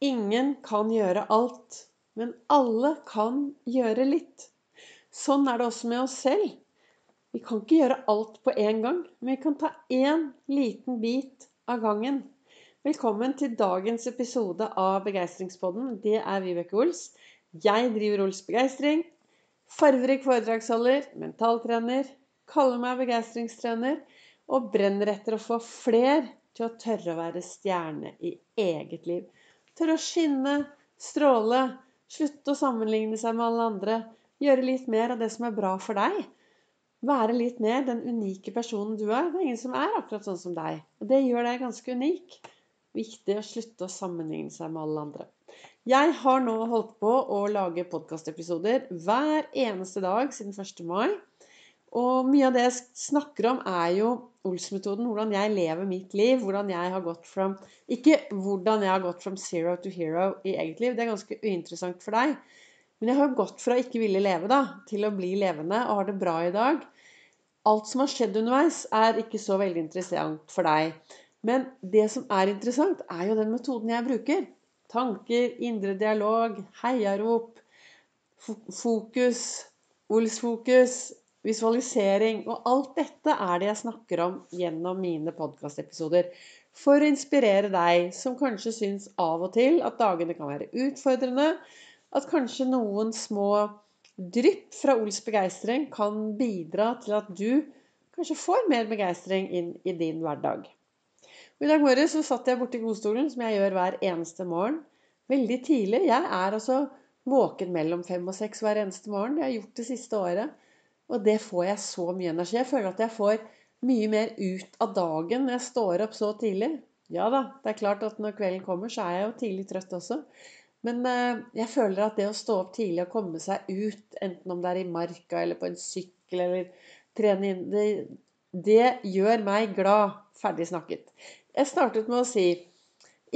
Ingen kan gjøre alt, men alle kan gjøre litt. Sånn er det også med oss selv. Vi kan ikke gjøre alt på en gang, men vi kan ta én liten bit av gangen. Velkommen til dagens episode av Begeistringspodden. Det er Vibeke Ols. Jeg driver Ols Begeistring. Farverik foredragsholder, mentaltrener, kaller meg begeistringstrener og brenner etter å få fler til å tørre å være stjerne i eget liv. Tørre å skinne, stråle, slutte å sammenligne seg med alle andre. Gjøre litt mer av det som er bra for deg. Være litt mer den unike personen du er. Det er ingen som er akkurat sånn som deg. Og det gjør deg ganske unik. Viktig å slutte å sammenligne seg med alle andre. Jeg har nå holdt på å lage podkastepisoder hver eneste dag siden 1. mai. Og mye av det jeg snakker om, er jo Ols-metoden. Hvordan jeg lever mitt liv. Hvordan jeg har gått from Ikke hvordan jeg har gått from zero to hero i eget liv. Det er ganske uinteressant for deg. Men jeg har gått fra ikke ville leve da, til å bli levende og har det bra i dag. Alt som har skjedd underveis, er ikke så veldig interessant for deg. Men det som er interessant, er jo den metoden jeg bruker. Tanker, indre dialog, heiarop, fokus, Ols-fokus, visualisering. Og alt dette er det jeg snakker om gjennom mine podkastepisoder. For å inspirere deg som kanskje syns av og til at dagene kan være utfordrende. At kanskje noen små drypp fra Ols begeistring kan bidra til at du kanskje får mer begeistring inn i din hverdag. I dag morges satt jeg borti godstolen, som jeg gjør hver eneste morgen. Veldig tidlig. Jeg er altså våken mellom fem og seks hver eneste morgen. Det har jeg gjort det siste året. Og det får jeg så mye energi. Jeg føler at jeg får mye mer ut av dagen når jeg står opp så tidlig. Ja da, det er klart at når kvelden kommer, så er jeg jo tidlig trøtt også. Men eh, jeg føler at det å stå opp tidlig og komme seg ut, enten om det er i marka eller på en sykkel eller trene inn det, det gjør meg glad. Ferdig snakket. Jeg startet med å si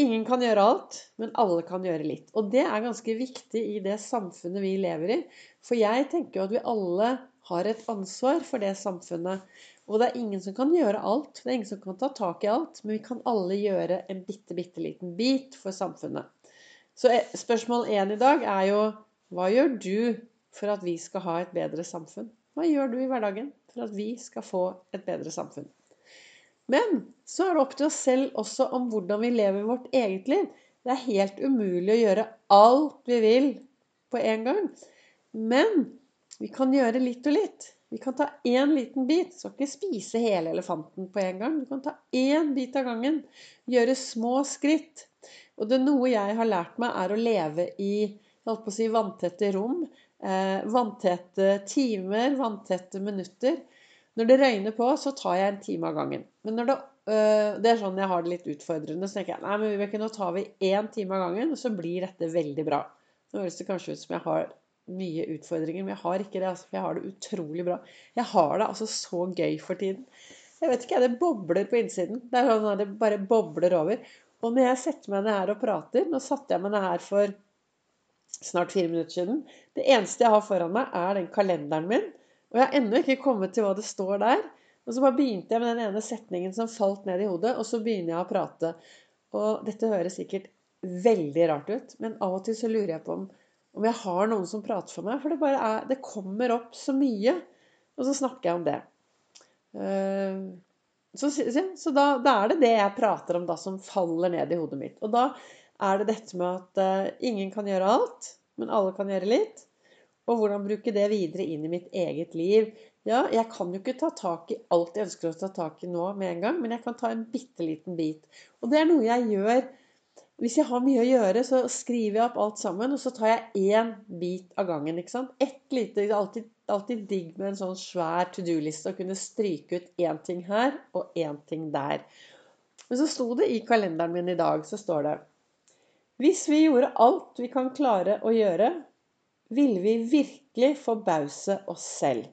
ingen kan gjøre alt, men alle kan gjøre litt. Og det er ganske viktig i det samfunnet vi lever i. For jeg tenker jo at vi alle har et ansvar for det samfunnet. Og det er ingen som kan gjøre alt. Det er ingen som kan ta tak i alt. Men vi kan alle gjøre en bitte, bitte liten bit for samfunnet. Så eh, spørsmål én i dag er jo hva gjør du for at vi skal ha et bedre samfunn? Hva gjør du i hverdagen for at vi skal få et bedre samfunn? Men så er det opp til oss selv også om hvordan vi lever vårt eget liv. Det er helt umulig å gjøre alt vi vil på en gang. Men vi kan gjøre litt og litt. Vi kan ta én liten bit. Skal ikke spise hele elefanten på en gang. Du kan ta én bit av gangen. Gjøre små skritt. Og det er noe jeg har lært meg, er å leve i holdt på å si, vanntette rom. Eh, vanntette timer, vanntette minutter. Når det røyner på, så tar jeg en time av gangen. Men det, øh, det er sånn jeg har det litt utfordrende. Så tenker jeg nei, men Vibeke, nå tar vi én time av gangen, og så blir dette veldig bra. Nå høres det kanskje ut som jeg har mye utfordringer. Men jeg har ikke det, altså, for jeg har det utrolig bra. Jeg har det altså så gøy for tiden. Jeg vet ikke, det bobler på innsiden. Det er sånn at det bare bobler over. Og når jeg setter meg ned her og prater Nå satte jeg meg ned her for snart fire minutter siden. Det eneste jeg har foran meg, er den kalenderen min. Og jeg har ennå ikke kommet til hva det står der. Og så bare begynte jeg med den ene setningen som falt ned i hodet, og så begynner jeg å prate. Og dette høres sikkert veldig rart ut, men av og til så lurer jeg på om om jeg har noen som prater for meg. For det, bare er, det kommer opp så mye. Og så snakker jeg om det. Eh, så, så da, da, er det det jeg prater om da, som faller ned i hodet mitt. Og da er det dette med at uh, ingen kan gjøre alt, men alle kan gjøre litt. Og hvordan bruke det videre inn i mitt eget liv. Ja, jeg kan jo ikke ta tak i alt jeg ønsker å ta tak i nå med en gang, men jeg kan ta en bitte liten bit. Og det er noe jeg gjør hvis jeg har mye å gjøre, så skriver jeg opp alt sammen, og så tar jeg én bit av gangen. ikke sant? Ett lite, Det er alltid, alltid digg med en sånn svær to do-liste å kunne stryke ut én ting her og én ting der. Men så sto det i kalenderen min i dag, så står det Hvis vi gjorde alt vi kan klare å gjøre, ville vi virkelig forbause oss selv.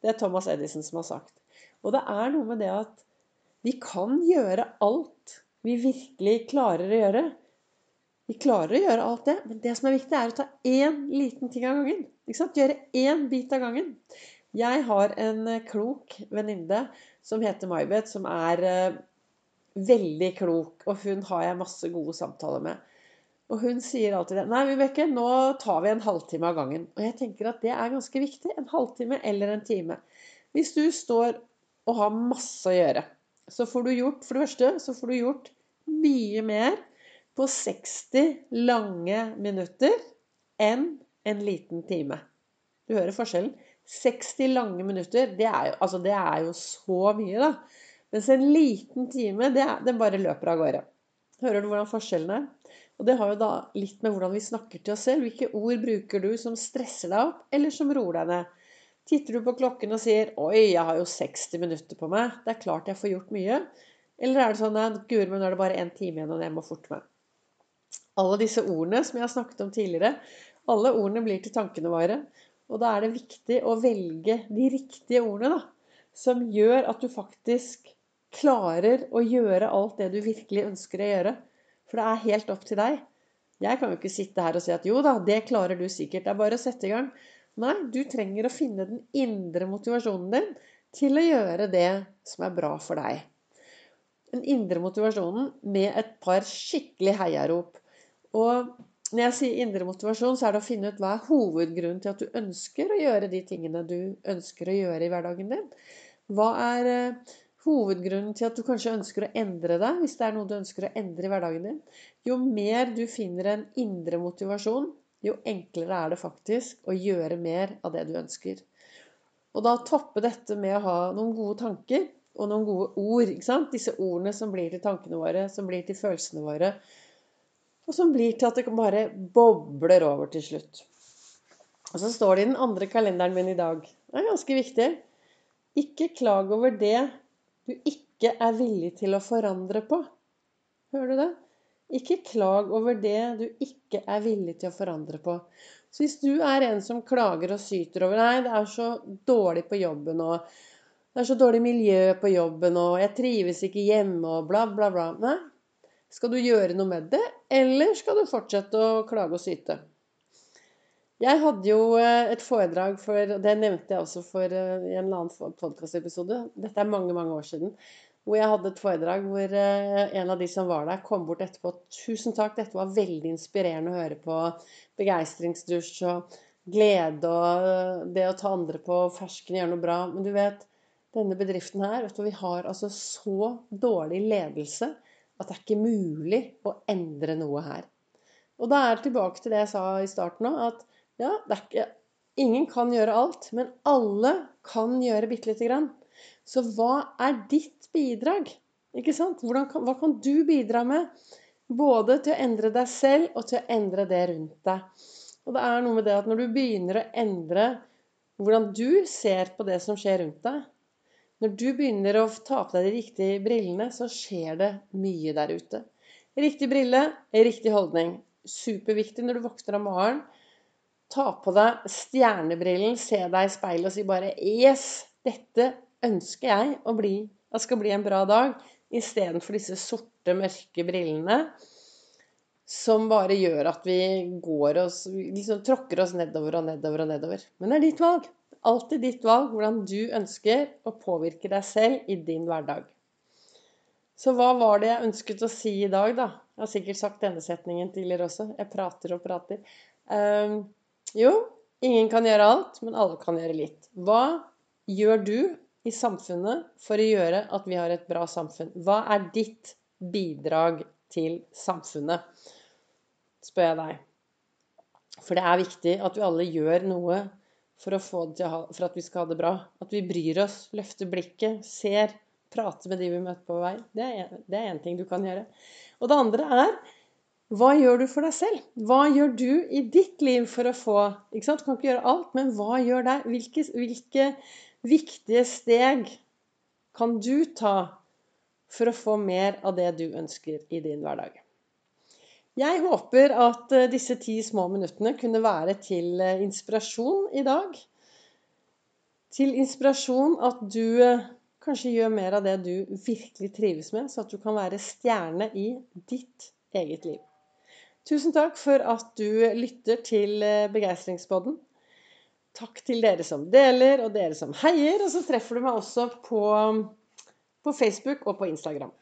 Det er Thomas Edison som har sagt. Og det er noe med det at vi kan gjøre alt vi virkelig klarer å gjøre. Vi klarer å gjøre alt det, men det som er viktig, er å ta én liten ting av gangen. Gjøre én bit av gangen. Jeg har en eh, klok venninne som heter May-Beth, som er uh, veldig klok. Og hun har jeg masse gode samtaler med. Og hun sier alltid det. 'Nei, Vibeke, nå tar vi en halvtime av gangen.' Og jeg tenker at det er ganske viktig. En halvtime eller en time. Hvis du står og har masse å gjøre, så får du gjort For det første så får du gjort mye mer på 60 lange minutter enn en liten time. Du hører forskjellen. 60 lange minutter, det er jo, altså det er jo så mye, da. Mens en liten time, det, er, den bare løper av gårde. Hører du hvordan forskjellen er? Og det har jo da litt med hvordan vi snakker til oss selv. Hvilke ord bruker du som stresser deg opp, eller som roer deg ned? Titter du på klokken og sier 'Oi, jeg har jo 60 minutter på meg. Det er klart jeg får gjort mye.' Eller er det sånn at 'Guri, men nå er det bare én time igjen, og jeg må forte meg'? Alle disse ordene som jeg har snakket om tidligere, alle ordene blir til tankene våre. Og da er det viktig å velge de riktige ordene, da. Som gjør at du faktisk klarer å gjøre alt det du virkelig ønsker å gjøre. For det er helt opp til deg. Jeg kan jo ikke sitte her og si at jo da, det klarer du sikkert. Det er bare å sette i gang. Nei, du trenger å finne den indre motivasjonen din til å gjøre det som er bra for deg. Den indre motivasjonen med et par skikkelig heiarop. Og når jeg sier indre motivasjon, så er det å finne ut hva er hovedgrunnen til at du ønsker å gjøre de tingene du ønsker å gjøre i hverdagen din. Hva er eh, hovedgrunnen til at du kanskje ønsker å endre deg, hvis det er noe du ønsker å endre i hverdagen din? Jo mer du finner en indre motivasjon, jo enklere er det faktisk å gjøre mer av det du ønsker. Og da toppe dette med å ha noen gode tanker og noen gode ord. ikke sant? Disse ordene som blir til tankene våre, som blir til følelsene våre og som blir til at det bare bobler over til slutt. Og så står det i den andre kalenderen min i dag. Det er ganske viktig. Ikke klag over det du ikke er villig til å forandre på. Hører du det? Ikke klag over det du ikke er villig til å forandre på. Så hvis du er en som klager og syter over Nei, det er så dårlig på jobben, og det er så dårlig miljø på jobben, og jeg trives ikke hjemme, og bla, bla, bla. Nei, skal du gjøre noe med det, eller skal du fortsette å klage og syte? Jeg hadde jo eh, et foredrag for Det nevnte jeg også for eh, i en eller annen podkastepisode. Dette er mange, mange år siden. Hvor jeg hadde et foredrag hvor eh, en av de som var der, kom bort etterpå. 'Tusen takk, dette var veldig inspirerende å høre på.' Begeistringsdusj og glede og det å ta andre på fersken, gjøre noe bra. Men du vet, denne bedriften her, vet du, vi har altså så dårlig ledelse at det er ikke mulig å endre noe her. Og da er det tilbake til det jeg sa i starten òg, at ja, det er ikke Ingen kan gjøre alt, men alle kan gjøre bitte lite grann. Så hva er ditt bidrag? Ikke sant? Kan, hva kan du bidra med? Både til å endre deg selv og til å endre det rundt deg. Og det er noe med det at når du begynner å endre hvordan du ser på det som skjer rundt deg, når du begynner å ta på deg de riktige brillene, så skjer det mye der ute. Riktig brille, riktig holdning. Superviktig når du våkner om morgenen. Ta på deg stjernebrillen, se deg i speilet og si bare Yes! Dette ønsker jeg å bli. Det skal bli en bra dag. Istedenfor disse sorte, mørke brillene som bare gjør at vi går oss liksom tråkker oss nedover og nedover og nedover. Men det er ditt valg alltid ditt valg hvordan du ønsker å påvirke deg selv i din hverdag. Så hva var det jeg ønsket å si i dag, da? Jeg har sikkert sagt denne setningen tidligere også. Jeg prater og prater. Um, jo, ingen kan gjøre alt, men alle kan gjøre litt. Hva gjør du i samfunnet for å gjøre at vi har et bra samfunn? Hva er ditt bidrag til samfunnet? spør jeg deg. For det er viktig at vi alle gjør noe for, ha, for, at vi skal ha det bra. At vi bryr oss, løfter blikket, ser, prater med de vi møter på vei. Det er én ting du kan gjøre. Og det andre er hva gjør du for deg selv? Hva gjør du i ditt liv for å få? Du kan ikke gjøre alt, men hva gjør deg? Hvilke, hvilke viktige steg kan du ta for å få mer av det du ønsker i din hverdag? Jeg håper at eh, disse ti små minuttene kunne være til eh, inspirasjon i dag. Til inspirasjon at du eh, kanskje gjør mer av det du virkelig trives med, så at du kan være stjerne i ditt eget liv. Tusen takk for at du lytter til Begeistringspodden. Takk til dere som deler, og dere som heier. Og så treffer du meg også på, på Facebook og på Instagram.